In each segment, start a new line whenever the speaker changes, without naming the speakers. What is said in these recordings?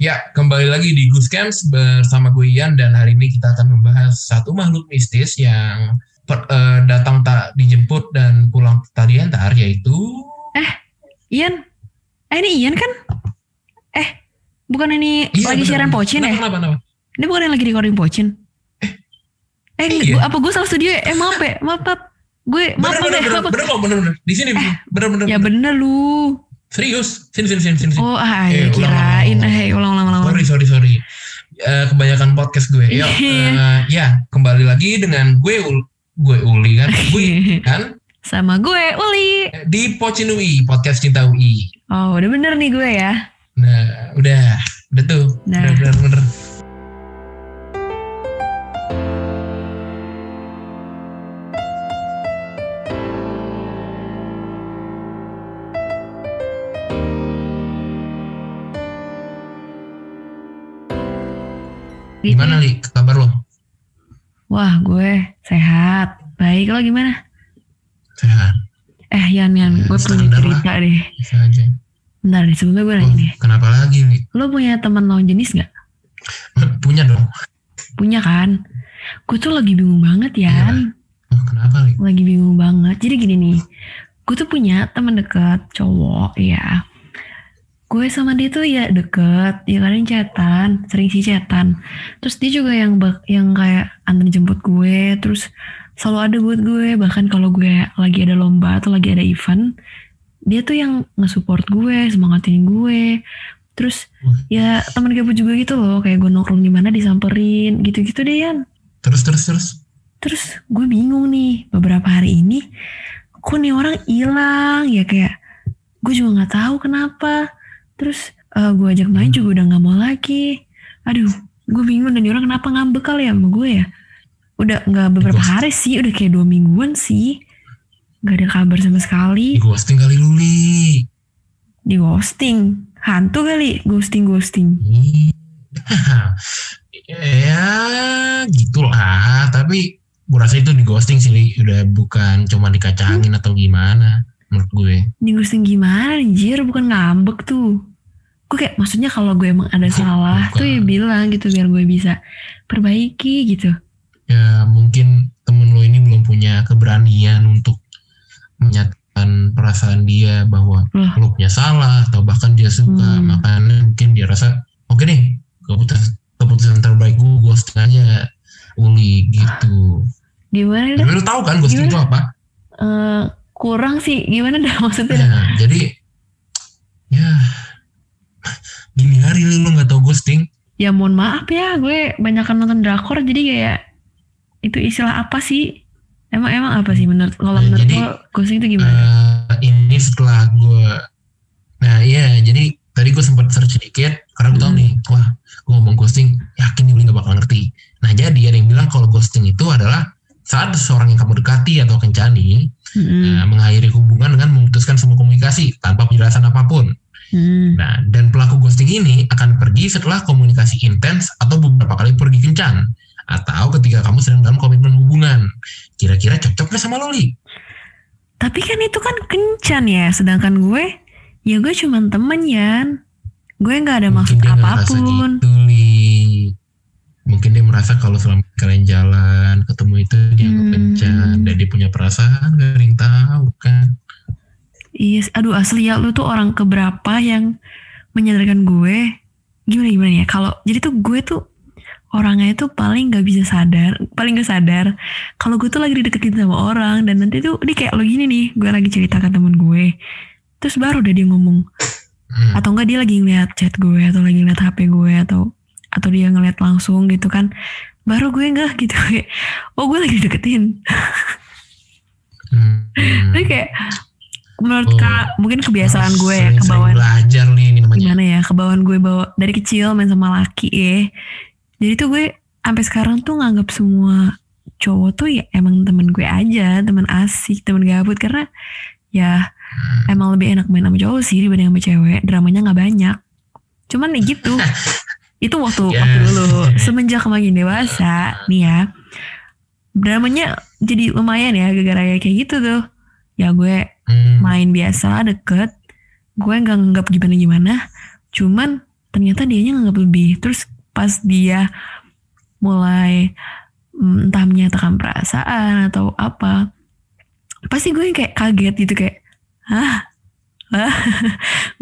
Ya, kembali lagi di Goose Camps bersama gue Ian dan hari ini kita akan membahas satu makhluk mistis yang per, eh, datang tak dijemput dan pulang tak diantar yaitu
Ian, eh ini Ian kan? Eh, bukan ini
Iya,
lagi
bener,
siaran
bener.
pocin ya?
Kenapa, kenapa?
Ini bukan yang lagi recording pocin? Eh,
iya.
gua- apa gue salah studio ya? Eh maaf ya, maaf, maaf. Gue, maaf,
Bener, bener,
maaf, ya,
bener,
maaf.
bener kok, bener, bener. Di sini, bener, bener.
Ya
bener.
bener lu.
Serius, sini, sini, sini, sini.
Oh, ah,
Eh,
ya
ulang,
kirain. Eh, ulang, ulang, ulang.
Sorry, sorry, sorry. Eh, kebanyakan podcast gue. Yuk,
Iya.
eh, ya, kembali lagi dengan gue, Ul- gue Uli kan, gue kan
Sama gue, Uli.
di Pocin UI, podcast cinta UI.
Oh, udah bener nih gue ya.
Nah, udah, udah tuh,
Nah.
udah bener, bener.
Gitu.
Gimana li, kabar lo?
Wah, gue sehat. Baik, lo gimana?
Sehat,
Eh, Yan, Yan,
Ya,
gue punya
lah.
cerita deh.
bisa aja.
Bentar nih, sebelumnya gue
Oh,
nanya nih.
kenapa lagi li?
Lo punya teman lawan jenis gak?
Punya dong.
Punya kan? Gue tuh lagi bingung banget
Iya,
ya.
Oh, kenapa li?
Lagi bingung banget. Jadi gini nih. Gue tuh punya teman dekat cowok ya. Gue sama dia tuh ya deket. Ya kadang chatan. Sering sih chatan. Terus dia juga yang bak- yang kayak antar jemput gue. Terus selalu ada buat gue. Bahkan kalau gue lagi ada lomba atau lagi ada event. Dia tuh yang nge-support gue. Semangatin gue. Terus ya teman gabut juga gitu loh. Kayak gue nongkrong di mana disamperin. Gitu-gitu deh Yan.
Terus, terus, terus.
Terus gue bingung nih beberapa hari ini kok nih orang hilang ya kayak gue juga nggak tahu kenapa. Terus eh, gue ajak main juga udah nggak mau lagi. Aduh, gue bingung dan orang kenapa ngambek kali ya sama gue ya? Udah nggak beberapa hari sih, udah kayak dua mingguan sih. Gak ada kabar sama
Di
sekali.
ghosting kali lu li.
Di ghosting, hantu kali ghosting ghosting.
Ih, ya gitu lah tapi gue rasa itu di ghosting sih Li. udah bukan cuma dikacangin atau gimana menurut gue
Di ghosting gimana anjir bukan ngambek tuh gue kayak maksudnya kalau gue emang ada salah tuh ya
Bukan.
bilang gitu biar gue bisa perbaiki gitu
ya mungkin temen lo ini belum punya keberanian untuk menyatakan perasaan dia bahwa
Loh.
lo punya salah atau bahkan dia suka
Hmm.
makanya mungkin dia rasa oke deh keputusan keputusan terbaik gue ghosting aja Uli gitu
gimana dah
lo tahu kan ghosting itu
Gimana?
apa
Eh, kurang sih gimana dah maksudnya?
Nah, jadi ya gini hari lu lu nggak tahu ghosting.
Ya mohon maaf ya gue banyak nonton drakor jadi kayak itu istilah apa sih? Emang emang apa sih menurut kalau
Nah,
menurut
jadi,
lo ghosting itu gimana?
Eh, ini setelah gue nah iya jadi tadi gue sempat search sedikit karena gue tahu
Hmm.
nih wah gue ngomong ghosting yakin nih Uli nggak bakal ngerti. Nah jadi ada yang bilang kalau ghosting itu adalah saat seseorang yang kamu dekati atau kencani
Mm-mm.
nah, mengakhiri hubungan dengan memutuskan semua komunikasi tanpa penjelasan apa pun
Mm.
Nah, dan pelaku ghosting ini akan pergi setelah komunikasi intens atau beberapa kali pergi kencan. Atau ketika kamu sedang dalam komitmen hubungan. Kira-kira cocok gak sama Loli?
tapi kan itu kan kencan ya sedangkan gue ya gue cuman temen ya gue nggak ada maksud
dia ngerasa
apa pun
gitu, Li. Mungkin dia merasa kalau selama kalian jalan, ketemu itu dianggap
Hmm.
kencan. Dan dia punya perasaan, gak ada yang tahu kan.
Iya, aduh asli ya lu tuh orang keberapa yang menyadarkan gue gimana gimana ya kalau jadi tuh gue tuh orangnya itu paling nggak bisa sadar paling gak sadar kalau gue tuh lagi dideketin sama orang dan nanti tuh dia kayak lo gini nih gue lagi cerita ke temen gue terus baru deh dia ngomong
Hmm.
atau enggak dia lagi ngeliat chat gue atau lagi ngeliat hp gue atau atau dia ngeliat langsung gitu kan baru gue enggak gitu kayak oh gue lagi dideketin
Hmm.
Tapi kayak menurut
Oh.
kak mungkin kebiasaan gue ya kebawaan
belajar nih ini namanya.
gimana ya kebawaan gue bawa dari kecil main sama laki ya jadi tuh gue sampai sekarang tuh nganggap semua cowok tuh ya emang temen gue aja temen asik temen gabut karena ya
Hmm.
emang lebih enak main sama cowok sih dibanding sama cewek dramanya nggak banyak cuman ya gitu itu waktu
Ya.
waktu dulu semenjak makin dewasa nih ya dramanya jadi lumayan ya gara-gara kayak gitu tuh ya gue
Hmm.
main biasa deket. Gue nggak nganggap gimana gimana. Cuman ternyata dianya nganggap lebih. Terus pas dia mulai mm, entah menyatakan perasaan atau apa pasti gue kayak kaget gitu kayak Hah?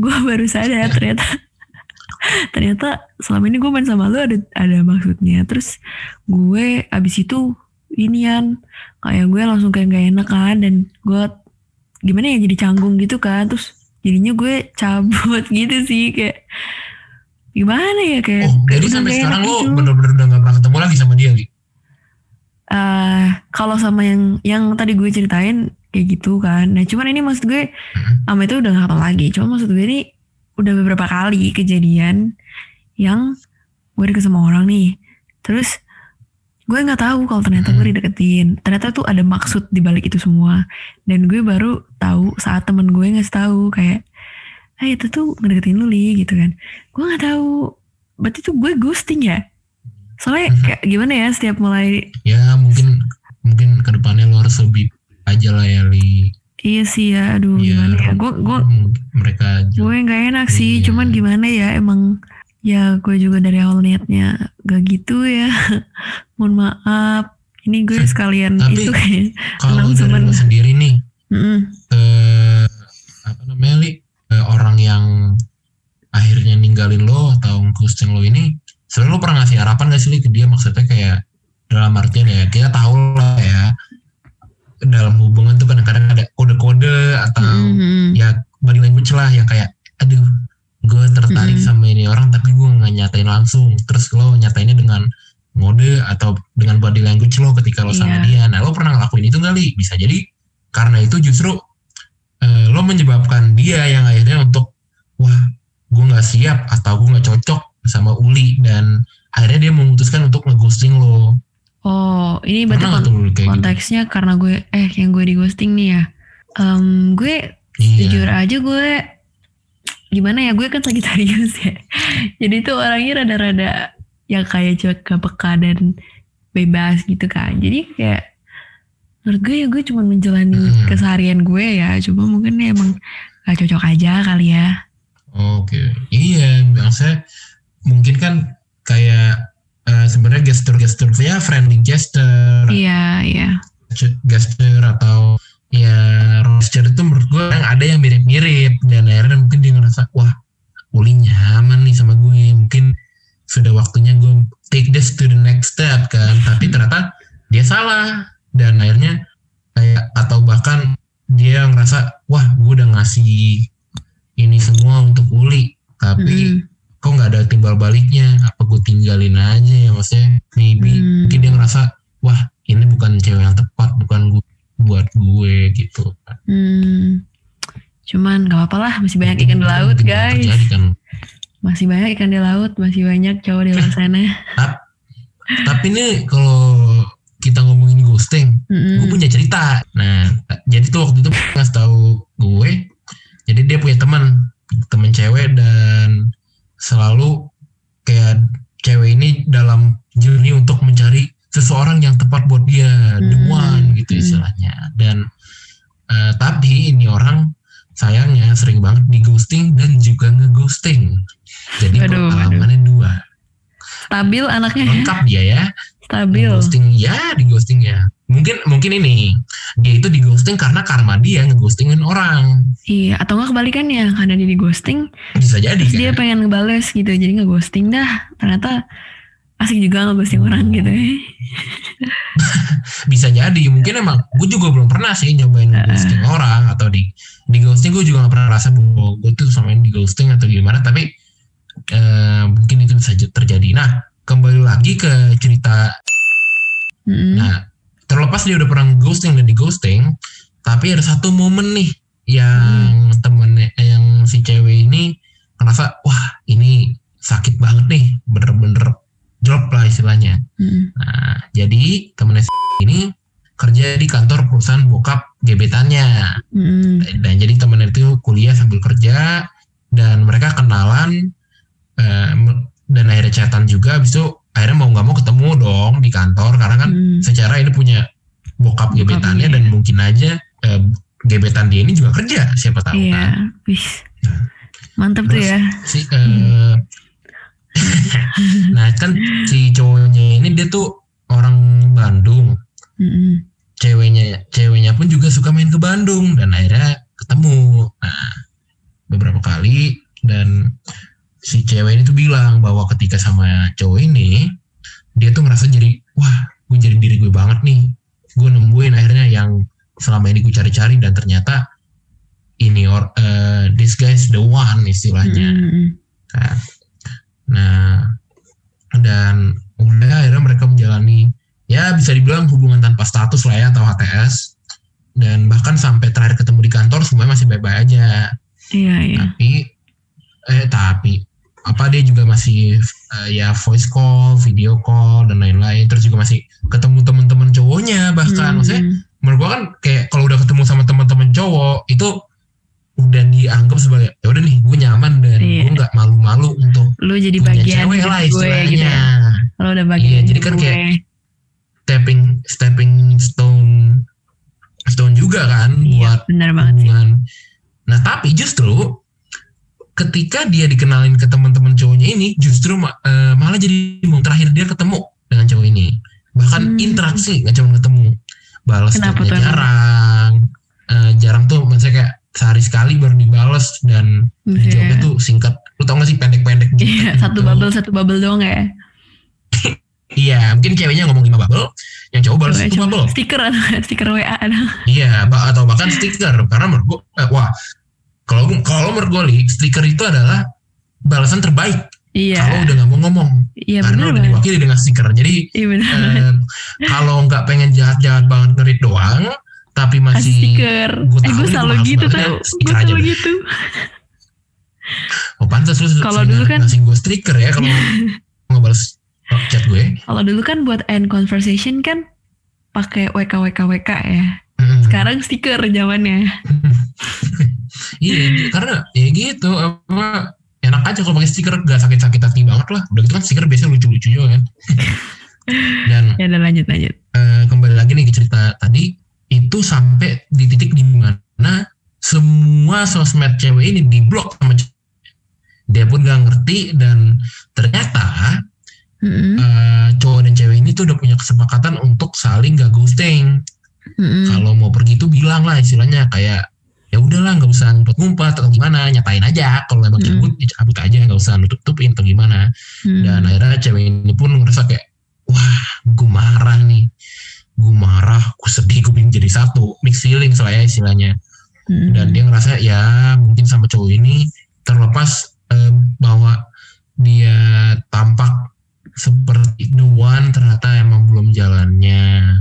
gue baru sadar ternyata. Ternyata selama ini gue main sama lu ada ada maksudnya. Terus gue abis itu inian. Kayak gue langsung kayak gak enak kan dan gue gimana ya jadi canggung gitu kan terus jadinya gue cabut gitu sih kayak gimana ya kayak
Oh, jadi sampai sekarang lo
gitu.
bener-bener udah gak pernah ketemu lagi sama dia, Li?
Eh, kalau sama yang yang tadi gue ceritain kayak gitu kan. Nah, cuman ini maksud gue
Hmm.
sama itu udah gak ketemu lagi. Cuma maksud gue ini udah beberapa kali kejadian yang gue deket sama orang nih. Terus gue nggak tahu kalau ternyata gue
Hmm.
dideketin. Ternyata tuh ada maksud di balik itu semua. Dan gue baru tahu saat temen gue ngasih tahu kayak, ah itu tuh ngedeketin lu li gitu kan. Gue nggak tahu. Berarti tuh gue ghosting ya. Soalnya
Mhm.
kayak gimana ya setiap mulai
Ya mungkin mungkin ke depannya lo harus lebih aja lah ya, Li.
Iya sih ya, aduh
Biar
gimana ya. Gue gue
mereka juga
gue nggak enak sih,
Iya.
cuman gimana ya emang ya gue juga dari awal niatnya gak gitu ya. Mohon maaf. Ini gue sekalian
Tapi-
itu kayak.
kalau dari lo sendiri nih
Mm-mm.
eh apa namanya li eh, orang yang akhirnya ninggalin lo atau ghosting lo ini sebenarnya lo pernah ngasih harapan gak sih li ke dia maksudnya kayak dalam artian ya kita tahu lah ya dalam hubungan tuh kadang-kadang ada kode-kode atau
Mhm.
ya body language lah yang kayak aduh gue tertarik
Mm-mm.
sama ini orang tapi gue nggak nyatain langsung. Terus lo nyatainnya dengan ngode atau dengan body language lo ketika lo sama dia. Nah lo pernah ngelakuin itu kali bisa jadi karena itu justru eh, lo menyebabkan dia yang akhirnya untuk wah gue nggak siap atau gue nggak cocok sama Uli. Dan akhirnya dia memutuskan untuk ngeghosting lo.
Oh, ini berarti
pernah nggak
kon-
tuh Uli, kayak gitu?
konteksnya karena gue eh yang gue di ghosting nih ya. Em, gue
iya.
jujur aja gue gimana ya? Gue kan Sagittarius ya. Jadi tuh orangnya rada-rada yang kayak cuek peka dan bebas gitu kan. Jadi kayak menurut gue ya gue cuma menjalani
Hmm.
keseharian gue ya. Cuma mungkin ya emang gak cocok aja kali ya.
Oke, iya, maksudnya mungkin kan kayak eh, sebenarnya gestur-gestur ya friendly gesture,
iya iya.
Gesture atau ya gesture itu menurut gue yang ada yang mirip-mirip. Dan akhirnya mungkin dia ngerasa wah Uli nyaman nih sama gue, mungkin sudah waktunya gue take this to the next step kan, tapi ternyata dia salah. Dan akhirnya kayak atau bahkan dia ngerasa wah gue udah ngasih ini semua untuk Uli. Tapi
Mm-mm.
kok nggak ada timbal baliknya? Apa gue tinggalin aja ya maksudnya? Maybe.
Hmm.
mungkin dia ngerasa wah ini bukan cewek yang tepat bukan gu- buat gue gitu
Hmm. cuman gak apa-apa lah masih banyak ikan di laut guys
terjadi kan.
masih banyak ikan di laut masih banyak cowok di luar sana
tapi nih kalau kita ngomongin ghosting
Mm-mm.
gue punya cerita nah jadi tuh waktu itu ngasih tahu gue jadi dia punya teman teman cewek dan selalu kayak cewek ini dalam journey untuk mencari seseorang yang tepat buat dia the
Hmm.
one gitu
Hmm.
istilahnya. Dan eh, tapi ini orang sayangnya sering banget di ghosting dan juga ngeghosting. Jadi pengalamannya dua.
Stabil anaknya.
Lengkap dia ya.
Stabil.
Ghosting ya di ghosting ya. Mungkin mungkin ini dia itu di ghosting karena karma dia ngeghostingin orang.
Iya, atau nggak kebalikannya karena dia di ghosting,
bisa jadi
terus
kan?
dia pengen ngebales gitu, jadi nge ghosting dah. Ternyata asik juga nge ghosting orang gitu. ya.
bisa jadi mungkin emang gue juga belum pernah sih nyobain
Heeh.
ghosting orang atau di di ghosting gue juga gak pernah rasa bahwa gue tuh sama di ghosting atau gimana tapi eh, mungkin itu bisa terjadi nah kembali lagi ke cerita
Mm-mm.
Nah, terlepas dia udah pernah ghosting dan di ghosting, tapi ada satu momen nih yang temennya yang si cewek ini ngerasa wah ini sakit banget nih, bener-bener drop lah istilahnya.
Mm-mm.
Nah, jadi temennya si ini kerja di kantor perusahaan bokap gebetannya.
Mm-mm.
Dan jadi temennya itu kuliah sambil kerja dan mereka kenalan eh, dan akhirnya chatan juga, habis itu akhirnya mau nggak mau ketemu dong di kantor karena kan
Mm.
secara ini punya bokap gebetannya
iya.
dan mungkin aja eh, gebetan dia ini juga kerja siapa tahu kan
Iya, wis. Mantep tuh ya.
si eh, nah kan si cowoknya ini dia tuh orang Bandung
Mm-mm.
ceweknya ceweknya pun juga suka main ke Bandung dan akhirnya ketemu nah beberapa kali dan si cewek ini tuh bilang bahwa ketika sama cowok ini dia tuh ngerasa jadi wah gue jadi diri gue banget nih gue nemuin akhirnya yang selama ini gue cari-cari dan ternyata ini or eh, this guy is the one istilahnya kan. Nah, dan udah akhirnya mereka menjalani ya bisa dibilang hubungan tanpa status lah ya atau HTS dan bahkan sampai terakhir ketemu di kantor semuanya masih baik-baik aja.
Iya iya.
Tapi eh tapi apa dia juga masih eh, ya voice call, video call dan lain-lain terus juga masih ketemu teman-teman cowoknya bahkan maksudnya
Mm-mm.
menurut gua kan kayak kalau udah ketemu sama teman-teman cowok itu udah dianggap sebagai ya udah nih gue nyaman dan
Iya.
gue nggak malu-malu untuk
lu jadi
punya
bagian
cewek lah
gue gitu
istilahnya
ya. Lo udah bagian
Iya, jadi kan
gue.
kayak stepping stepping stone stone juga kan
Iya,
buat
benar banget sih.
hubungan nah tapi justru ketika dia dikenalin ke teman-teman cowoknya ini justru eh, malah jadi mau terakhir dia ketemu dengan cowok ini bahkan
Hmm.
interaksi nggak cuma ketemu balas
Kenapa tuh
jarang Eh, jarang tuh maksudnya kayak sehari sekali baru dibales dan
Buset.
jawabnya tuh singkat lu tau gak sih pendek-pendek gitu
Iya, satu bubble satu bubble doang ya.
iya mungkin ceweknya ngomong lima bubble yang cowok balas satu bubble
Stiker stiker WA ada.
Iya, atau bahkan stiker karena menurut eh, wah kalau kalau menurut Li, stiker itu adalah balasan terbaik
Iya.
kalau udah nggak mau ngomong
Iya
karena
benar
udah diwakili dengan stiker. Jadi
Iya
eh, kalau nggak pengen jahat-jahat banget ngerit doang, tapi masih
stiker.
gua
Eh gue selalu gitu tuh. Gue selalu
deh.
gitu.
oh pantas lu
Kalau dulu kan-
ngasih gue stiker ya kalau ngebales chat gue.
Kalau dulu kan buat end conversation kan pakai WK WK WK ya. Sekarang stiker zamannya.
iya, karena ya gitu apa enak aja kalau pakai stiker gak sakit-sakit hati banget lah. Udah gitu kan stiker biasanya lucu-lucu juga kan. Dan
Ya lanjut lanjut.
eh, kembali lagi nih ke cerita tadi itu sampai di titik di mana semua sosmed cewek ini diblok sama cewek. dia pun gak ngerti dan ternyata
Mm-mm.
eh, cowok dan cewek ini tuh udah punya kesepakatan untuk saling gak ghosting
Mm-mm.
kalau mau pergi tuh bilang lah istilahnya kayak ya udahlah nggak usah ngumpet-ngumpet atau gimana nyatain aja kalau emang
Hmm.
cabut ya cabut aja nggak usah nutup-tutupin atau gimana
Mm.
dan akhirnya cewek ini pun ngerasa kayak wah gue marah nih gue marah gue sedih gue pengen jadi satu mix feeling soalnya istilahnya
Mm-mm.
dan dia ngerasa ya mungkin sama cowok ini terlepas eh, bahwa dia tampak seperti the one ternyata emang belum jalannya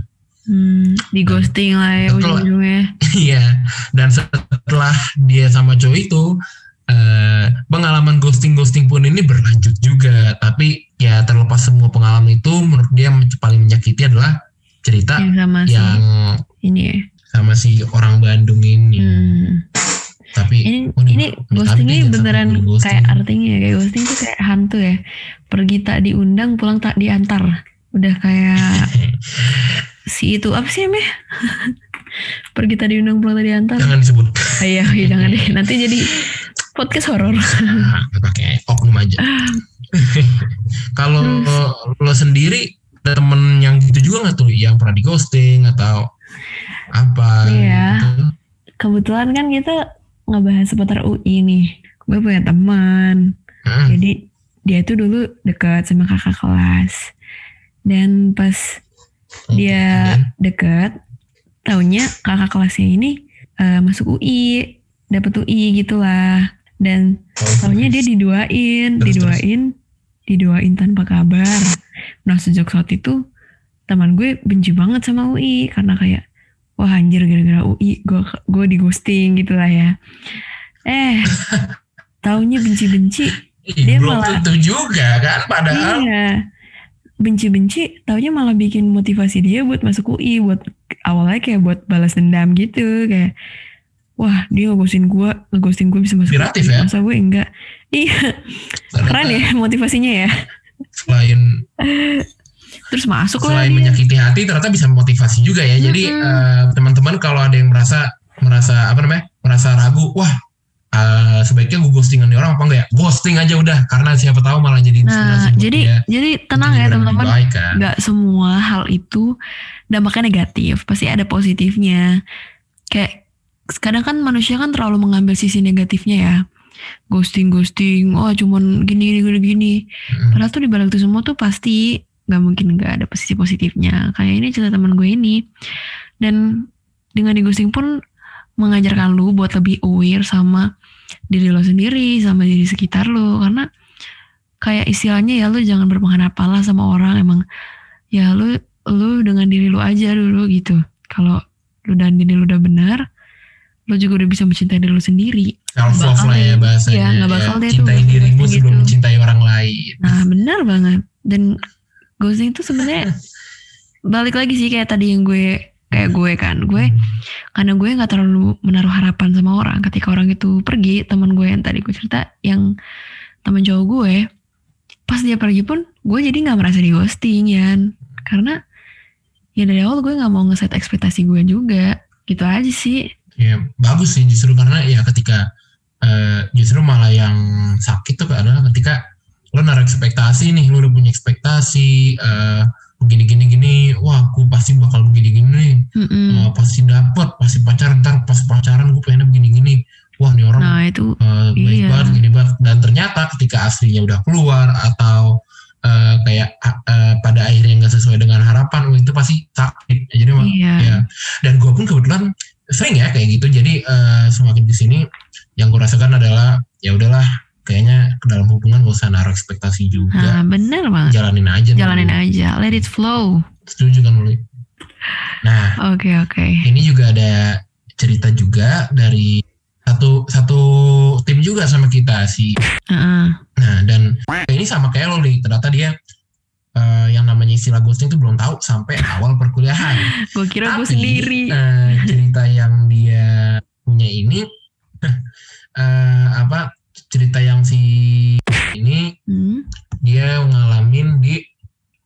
Hmm, di ghosting lah ya ujung-ujungnya.
Iya, dan setelah dia sama cowok itu eh, pengalaman ghosting ghosting pun ini berlanjut juga. Tapi ya terlepas semua pengalaman itu, menurut dia yang paling menyakiti adalah cerita
Yang sama si
yang
ini ya.
sama si orang Bandung ini.
Hmm.
Tapi
Ini
waduh,
ini
amit-amit
ghosting ini beneran
ghosting.
kayak artinya ya, kayak ghosting tuh kayak hantu ya. Pergi tak diundang, pulang tak diantar. Udah kayak si itu apa sih namanya? Pergi tak diundang, pulang tak diantar.
jangan disebut.
Iya, iya jangan deh. Nanti jadi podcast horor.
Nah, pakai oknum aja. Kalau lo sendiri temen yang gitu juga nggak tuh yang pernah di ghosting atau apa
Iya.
gitu?
Kebetulan kan kita ngebahas seputar UI nih. Gue punya teman.
Hmm.
Jadi dia tuh dulu dekat sama kakak kelas. Dan pas dia deket, taunya kakak kelasnya ini eh, masuk UI, dapet UI gitulah. Dan taunya dia diduain,
Terus,
diduain, diduain tanpa kabar. Nah sejak saat itu teman gue benci banget sama UI karena kayak wah anjir gara-gara UI gue gue di ghosting gitu lah ya. Eh taunya benci-benci Dia
belum
malah-
tentu juga kan padahal
Iya. Benci-benci, taunya malah bikin motivasi dia buat masuk UI, buat awalnya kayak buat balas dendam gitu, kayak wah dia ngeghosting gue, ngeghosting gue bisa masuk
Inspiratif ya?
masa gue enggak. Iya, keren ya motivasinya ya.
Selain
Terus masuk
selain
dia.
menyakiti hati ternyata bisa motivasi juga ya jadi
Mm-mm.
eh, teman-teman kalau ada yang merasa merasa apa namanya merasa ragu wah eh, sebaiknya gue ghostingan nih orang apa enggak ya ghosting aja udah karena siapa tahu malah jadi
Nah,
inspirasi
jadi
ya,
jadi tenang
itu
ya teman-teman
kan.
semua hal itu dampaknya negatif pasti ada positifnya kayak kadang kan manusia kan terlalu mengambil sisi negatifnya ya ghosting ghosting oh cuman gini gini gini gini.
Mm.
padahal tuh di balik itu semua tuh pasti nggak mungkin nggak ada sisi positifnya. Kayak ini cerita teman gue ini. Dan dengan di ghosting pun mengajarkan lu buat lebih aware sama diri lo sendiri sama diri sekitar lo. Karena kayak istilahnya ya lu jangan berpengaruh apalah sama orang. Emang ya lu lu dengan diri lu aja dulu gitu. Kalau lu dan diri lu udah benar lu juga udah bisa mencintai diri lu sendiri
self love lah ya bahasanya.
Iya, nggak bakal deh tuh
cintai
ghosting
dirimu
gitu.
sebelum mencintai orang lain.
nah benar banget. Dan ghosting itu sebenarnya balik lagi sih kayak tadi yang gue kayak gue kan. Gue karena gue nggak terlalu menaruh harapan sama orang. Ketika orang itu pergi teman gue yang tadi gue cerita yang teman cowok gue pas dia pergi pun gue jadi nggak merasa di ghosting ya karena ya dari awal gue nggak mau ngeset ekspektasi gue juga. Gitu aja sih.
Ya bagus sih justru karena ya ketika eh, justru malah yang sakit tuh adalah ketika lo naruh ekspektasi nih, lo udah punya ekspektasi eh, begini gini gini, wah aku pasti bakal begini gini nih,
Mm-mm.
Eh, pasti dapet, pasti pacaran ntar pas pacaran gue pengennya begini gini, wah nih orang
nah itu
eh, baik
iya.
banget gini banget dan ternyata ketika aslinya udah keluar atau eh, kayak eh, pada akhirnya nggak sesuai dengan harapan, itu pasti sakit. Jadi
iya
ya dan gue pun kebetulan sering ya kayak gitu jadi eh, semakin di sini yang gue rasakan adalah ya udahlah kayaknya ke dalam hubungan gak usah naruh ekspektasi
nah
juga
bener banget
jalanin aja
jalanin
dulu.
aja. Let it flow.
Setuju kan Luli nah
oke oke.
ini juga ada cerita juga dari satu satu tim juga sama kita si
Heeh.
nah dan ini sama kayak lo Li. Ternyata dia eh, yang namanya istilah ghosting itu belum tahu sampai awal perkuliahan.
Gue kira gue sendiri.
eh, cerita yang dia punya ini eh, apa cerita yang si ini
Hmm.
dia ngalamin di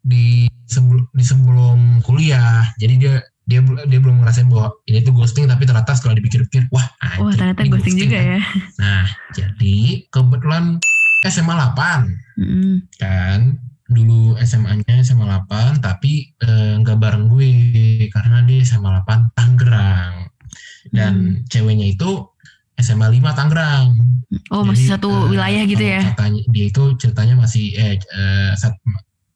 di sebelum di sebelum kuliah. Jadi dia dia dia belum ngerasain bahwa ini tuh ghosting tapi ternyata setelah dipikir-pikir wah
wah
anjir,
ternyata
ini
ghosting juga
kan.
ya
Nah, jadi kebetulan SMA 8
Mm-mm.
kan dulu SMA-nya SMA 8 tapi eh, nggak bareng gue karena dia SMA 8 Tangerang dan ceweknya itu SMA 5 Tangerang.
oh
Jadi,
masih satu
eh,
wilayah gitu ya
Katanya dia itu ceritanya masih eh, sat-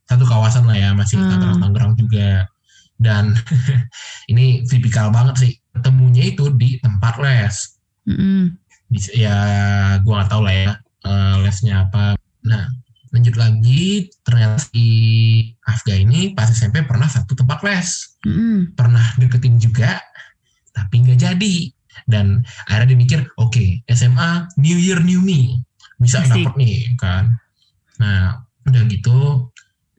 satu kawasan lah ya masih
Hmm.
Tangerang Tangerang juga dan ini tipikal banget sih ketemunya itu di tempat les
Mm-mm.
Bisa- ya gua nggak tahu lah ya eh, lesnya apa nah lanjut lagi ternyata si Afga ini pas SMP pernah satu tempat les
Mm-mm.
pernah deketin juga tapi nggak jadi dan akhirnya dia mikir oke SMA New Year New Me. Bisa dapet nih kan. Nah udah gitu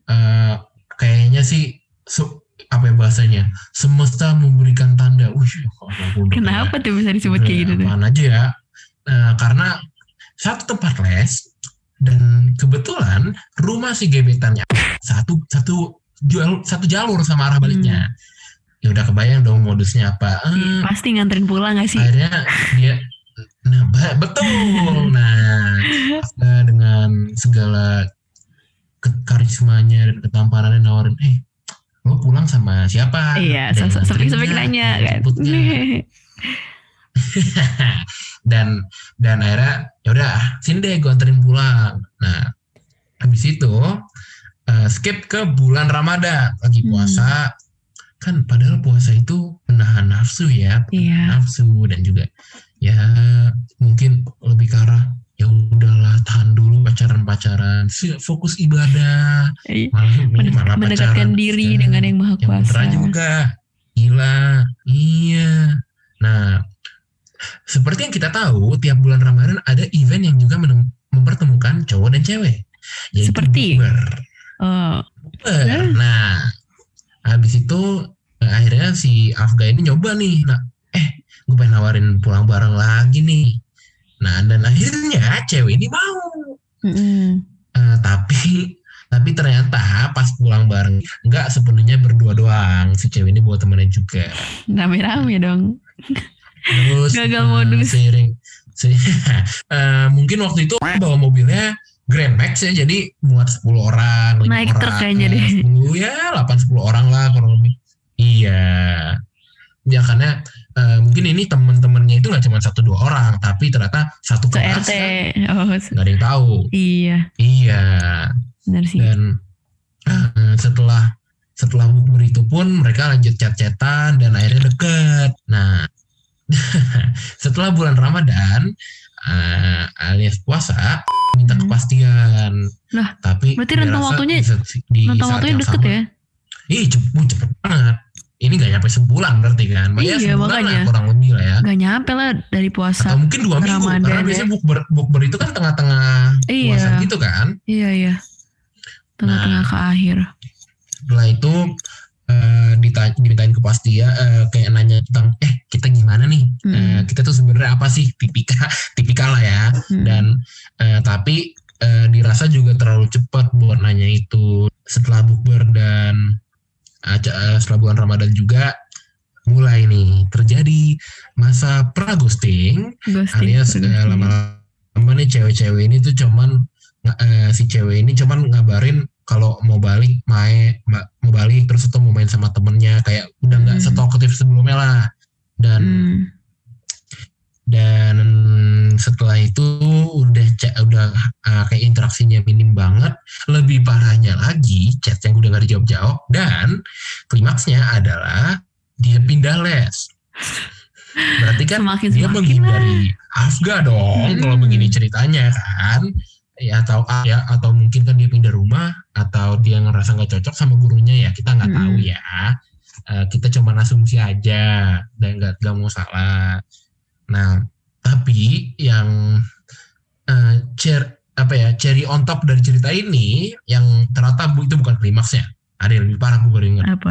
eh, kayaknya sih su- apa ya bahasanya semesta memberikan tanda. Udah
kenapa tuh bisa disebut kayak gitu tuh?
Aja ya. Nah, karena satu tempat les dan kebetulan rumah si gebetannya satu satu jual satu jalur sama arah baliknya ya udah kebayang dong modusnya apa. Eh,
pasti nganterin pulang gak sih?
akhirnya dia nah betul. Nah dengan segala karismanya dan ketampanannya nawarin eh lo pulang sama siapa?
Iya sampai nanya kan?
dan dan akhirnya ya udah sini deh gue anterin pulang. Nah habis itu eh, skip ke bulan Ramadan. Lagi
Hmm.
Kan padahal puasa itu menahan nafsu ya
iya
nafsu dan juga ya mungkin lebih ke arah ya udahlah tahan dulu pacaran pacaran fokus ibadah
Iya.
malah
Men-
malah
mendekatkan
pacaran.
diri dengan yang maha
yang
kuasa
juga gila iya nah seperti yang kita tahu tiap bulan Ramadan ada event yang juga mempertemukan cowok dan cewek yaitu
Seperti?
bukber.
oh
Bukber. Nah habis itu eh, akhirnya si Afga ini nyoba nih nah eh gue pengen nawarin pulang bareng lagi nih. Nah dan akhirnya cewek ini mau.
Mm-mm.
Eh, tapi tapi ternyata pas pulang bareng nggak sepenuhnya berdua doang. Si cewek ini bawa temennya juga.
Rame-rame dong.
Terus
Gagal
eh,
modus.
seiring se- eh, mungkin waktu itu bawa mobilnya Grand Max ya jadi muat 10 orang, 5
Naik
orang,
truk kayaknya
eh,
deh.
10 ya 8 10 orang lah kurang lebih. Iya. Ya karena eh, mungkin ini temen-temennya itu nggak cuma satu dua orang, tapi ternyata satu kelas
RT.
kan,
Oh,
nggak ada yang tahu.
iya,
Iya.
benar sih.
Dan eh, setelah setelah bukber itu pun mereka lanjut chat-chatan dan akhirnya deket. Nah, setelah bulan Ramadan eh, alias puasa minta
Hmm.
kepastian.
Lah,
tapi
berarti rentang waktunya-
di di saat
waktunya deket
sama-
ya?
Ih, cepet, uh, cepet banget. Ini gak nyampe sebulan berarti kan? Makanya
Iya,
sebulan lah
makanya.
kurang lebih lah ya.
Gak nyampe lah dari
Atau
puasa.
mungkin dua minggu
Ramadan
karena
ya.
biasanya bukber bukber itu kan tengah-tengah
Iya.
puasa gitu kan.
Iya, iya. Tengah-tengah
Nah.
ke akhir.
setelah itu eh, ditanya, dimintain kepastian eh, kayak nanya tentang eh kita gimana nih
Hmm.
Eh, kita tuh sebenarnya apa sih tipikal tipikal lah ya
Hmm.
dan eh, tapi eh, dirasa juga terlalu cepat buat nanya itu setelah bukber dan eh, setelah bulan Ramadan juga mulai nih terjadi masa pra ghosting
ghosting.
alias lama-lama nih cewek-cewek ini tuh cuman eh, si cewek ini cuman ngabarin kalau mau balik main ma- mau balik terus atau mau main sama temennya kayak udah nggak
Hmm.
setalkative sebelumnya lah dan
Hmm.
dan setelah itu udah udah uh, kayak interaksinya minim banget lebih parahnya lagi chat yang udah gak dijawab-jawab dan klimaksnya adalah dia pindah les berarti kan
Semakin
dia
semakin lah.
menghindari Afga dong
Hmm.
kalau begini ceritanya kan ya atau ya atau mungkin kan dia pindah rumah atau dia ngerasa nggak cocok sama gurunya ya kita nggak
Hmm.
tahu ya Eh, kita cuma asumsi aja dan nggak nggak mau salah nah tapi yang eh, cer apa ya cherry on top dari cerita ini yang ternyata bu itu bukan klimaksnya ada yang lebih parah gue baru ingat
Apa?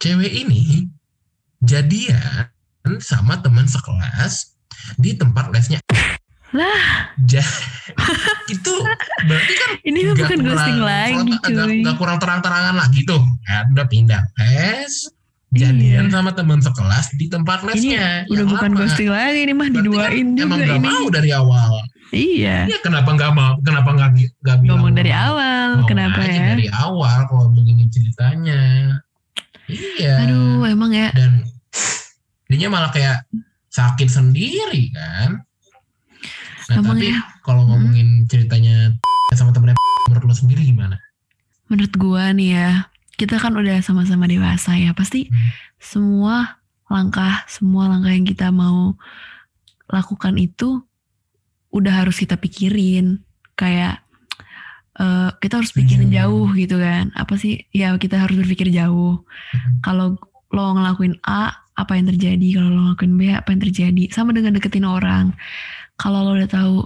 cewek ini jadian sama teman sekelas di tempat lesnya.
Lah.
Itu berarti kan
Ini bukan
kurang-
ghosting lagi cuy.
nggak kurang terang-terangan lagi tuh. Kan udah pindah les, jadian
Iya.
sama teman sekelas di tempat lesnya.
Udah
yang
bukan
lama.
ghosting lagi ini mah
kan
diduain juga
Emang gak
ini.
mau dari awal.
Iya.
Ya kenapa nggak mau? Kenapa nggak nggak bilang?
Ngomong dari
mau-
awal, kenapa ya?
Dari awal kalau begini ceritanya. Iya.
Aduh, emang ya.
dan dianya malah kayak sakit sendiri kan nah
Emang
tapi
ya.
kalau
Hmm.
ngomongin ceritanya sama temennya menurut lo sendiri gimana
Menurut gua nih ya, kita kan udah sama-sama dewasa ya. Pasti
Hmm.
semua langkah, semua langkah yang kita mau lakukan itu udah harus kita pikirin. Kayak eh, kita harus pikirin
Setuju.
jauh gitu kan. Apa sih? Ya kita harus berpikir jauh.
Hmm.
Kalau lo ngelakuin A, apa yang terjadi? Kalau lo ngelakuin B, apa yang terjadi? Sama dengan deketin orang. Kalau lo udah tahu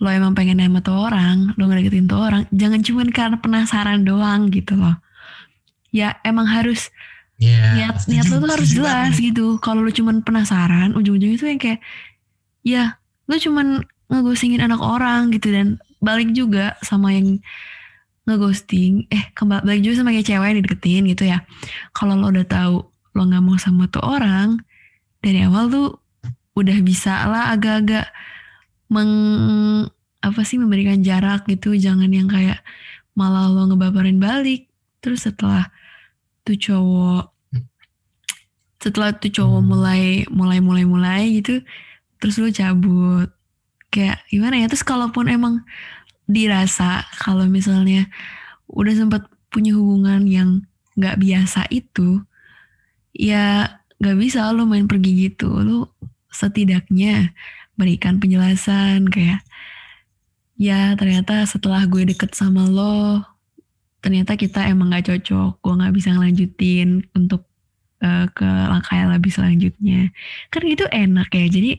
lo emang pengen sama tuh orang, lo ngedeketin tuh orang, jangan cuman karena penasaran doang gitu loh. Ya emang harus
ya
niat
setuju,
niat lo tuh harus jelas gitu. Kalau lo cuman penasaran, ujung-ujungnya tuh yang kayak ya lo cuman ngegostingin anak orang gitu dan balik juga sama yang ngeghosting eh kembali balik juga sama kayak cewek yang dideketin gitu ya kalau lo udah tahu lo mau sama tuh orang dari awal tuh udah bisa lah agak-agak meng apa sih memberikan jarak gitu. Jangan yang kayak malah lo ngebaperin balik. Terus setelah tuh cowok setelah tuh cowok mulai mulai mulai mulai gitu terus lo cabut. Kayak gimana ya? Terus kalaupun emang dirasa kalau misalnya udah sempat punya hubungan yang nggak biasa itu ya nggak bisa lo main pergi gitu. Lo setidaknya berikan penjelasan kayak ya ternyata setelah gue deket sama lo ternyata kita emang nggak cocok. Gue nggak bisa ngelanjutin untuk eh, ke langkah yang lebih selanjutnya. Kan gitu enak ya. Jadi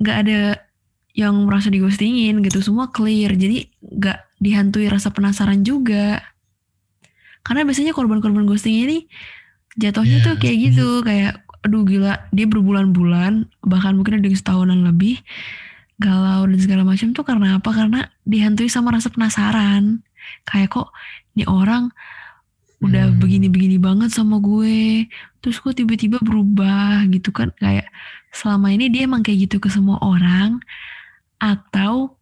nggak ada yang merasa digostingin gitu. Semua clear. Jadi nggak dihantui rasa penasaran juga. Karena biasanya korban-korban ghosting ini jatuhnya
Ya,
tuh kayak gitu kayak aduh gila dia berbulan-bulan bahkan mungkin ada yang setahunan lebih galau dan segala macam tuh karena apa? Karena dihantui sama rasa penasaran. Kayak kok nih orang udah
Hmm.
begini-begini banget sama gue terus kok tiba-tiba berubah gitu kan. Kayak selama ini dia emang kayak gitu ke semua orang atau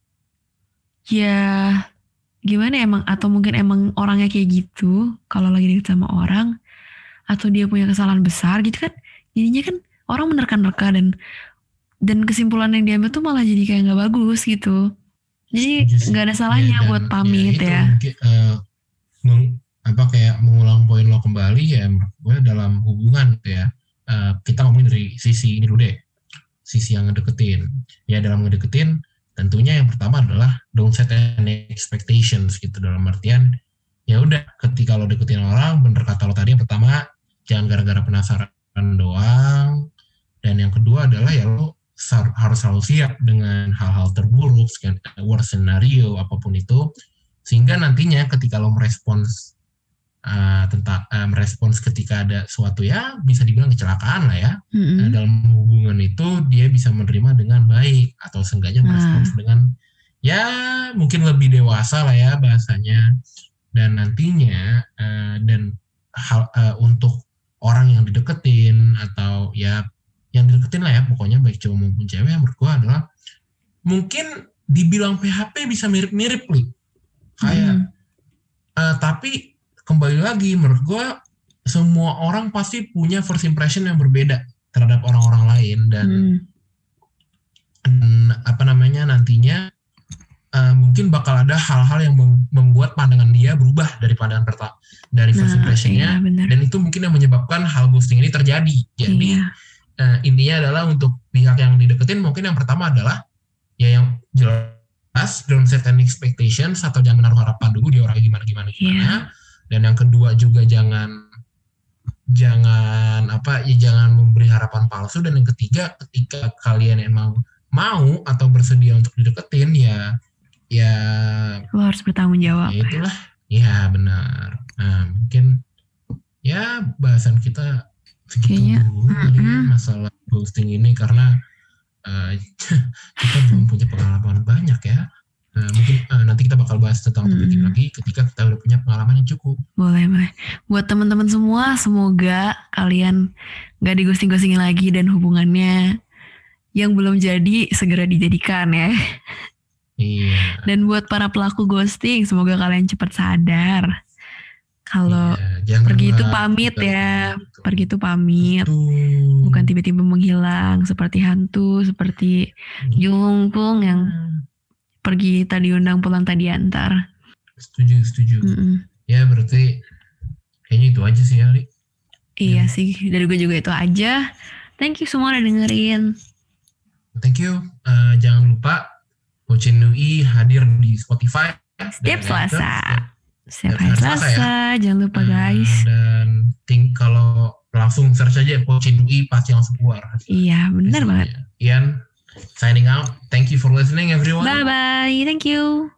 ya gimana ya, emang atau mungkin emang orangnya kayak gitu kalau lagi deket sama orang atau dia punya kesalahan besar gitu kan jadinya kan orang menerka-nerka dan dan kesimpulan yang diambil tuh malah jadi kayak nggak bagus gitu. Jadi
sih.
nggak ada salahnya
Ya, dan-
buat pamit
itu
ya,
mungkin, eh, meng- apa kayak mengulang poin lo kembali ya gue dalam hubungan gitu ya. Eh, kita ngomongin dari sisi ini dulu deh. Sisi yang ngedeketin. Ya dalam ngedeketin tentunya yang pertama adalah don't set any expectations gitu. Dalam artian ya udah ketika lo deketin orang bener kata lo tadi yang pertama jangan gara-gara penasaran doang dan yang kedua adalah ya lo harus selalu siap dengan hal-hal terburuk, worst scenario apa pun itu, sehingga nantinya ketika lo merespons uh, tentang uh, merespons ketika ada suatu ya bisa dibilang kecelakaan lah ya
Mm-mm.
Nah, dalam hubungan itu dia bisa menerima dengan baik atau seenggaknya
Nah.
merespons dengan ya mungkin lebih dewasa lah ya bahasanya dan nantinya eh, dan hal eh, untuk orang yang dideketin atau ya yang dideketin lah ya pokoknya baik cowok maupun cewek menurut gua adalah mungkin dibilang PHP bisa mirip-mirip li kayak
Mm.
Eh, tapi kembali lagi menurut gue semua orang pasti punya first impression yang berbeda terhadap orang-orang lain dan,
Mm.
dan apa namanya nantinya eh, mungkin bakal ada hal-hal yang mem- membuat pandangan dia berubah dari pandangan pertama dari first
Nah,
impressionnya.
iya
dan itu mungkin yang menyebabkan hal ghosting ini terjadi. Jadi
Iya.
eh, intinya adalah untuk pihak yang dideketin mungkin yang pertama adalah ya yang jelas don't set any expectations atau jangan menaruh harapan dulu dia orangnya gimana gimana gimana.
Iya.
dan yang kedua juga jangan jangan apa ya jangan memberi harapan palsu. Dan yang ketiga ketika kalian emang mau atau bersedia untuk dideketin ya ya.
Lo harus bertanggung jawab.
ya itulah. Ya benar. Nah mungkin ya bahasan kita segitu
Kayaknya,
dulu kali ya masalah ghosting ini karena eh, kita belum punya pengalaman banyak ya. Nah, mungkin eh, nanti kita bakal bahas tentang topik ini lagi ketika kita udah punya pengalaman yang cukup.
Boleh, boleh. Buat teman-teman semua, semoga kalian gak digosting-ghostingin lagi dan hubungannya yang belum jadi segera dijadikan ya.
Iya
Dan buat para pelaku ghosting, semoga kalian cepat sadar. Kalau
Iya,
pergi itu pamit ya. pergi itu pamit,
Betul.
bukan tiba-tiba menghilang seperti hantu, seperti jungkung yang pergi tadi undang pulang tadi antar.
setuju setuju
Mm-mm.
ya berarti kayaknya itu aja sih Ali
Iya
Hmm.
sih, dari gue juga itu aja. Thank you semua udah dengerin.
thank you Eh, jangan lupa Pocin UI hadir di Spotify
Setiap Selasa. Setiap
hari Selasa
Selasa, jangan lupa
Eh,
guys.
dan think kalau langsung search aja Pocin UI pasti langsung keluar
Iya, benar banget.
Ian signing out thank you for listening everyone
Bye bye, thank you.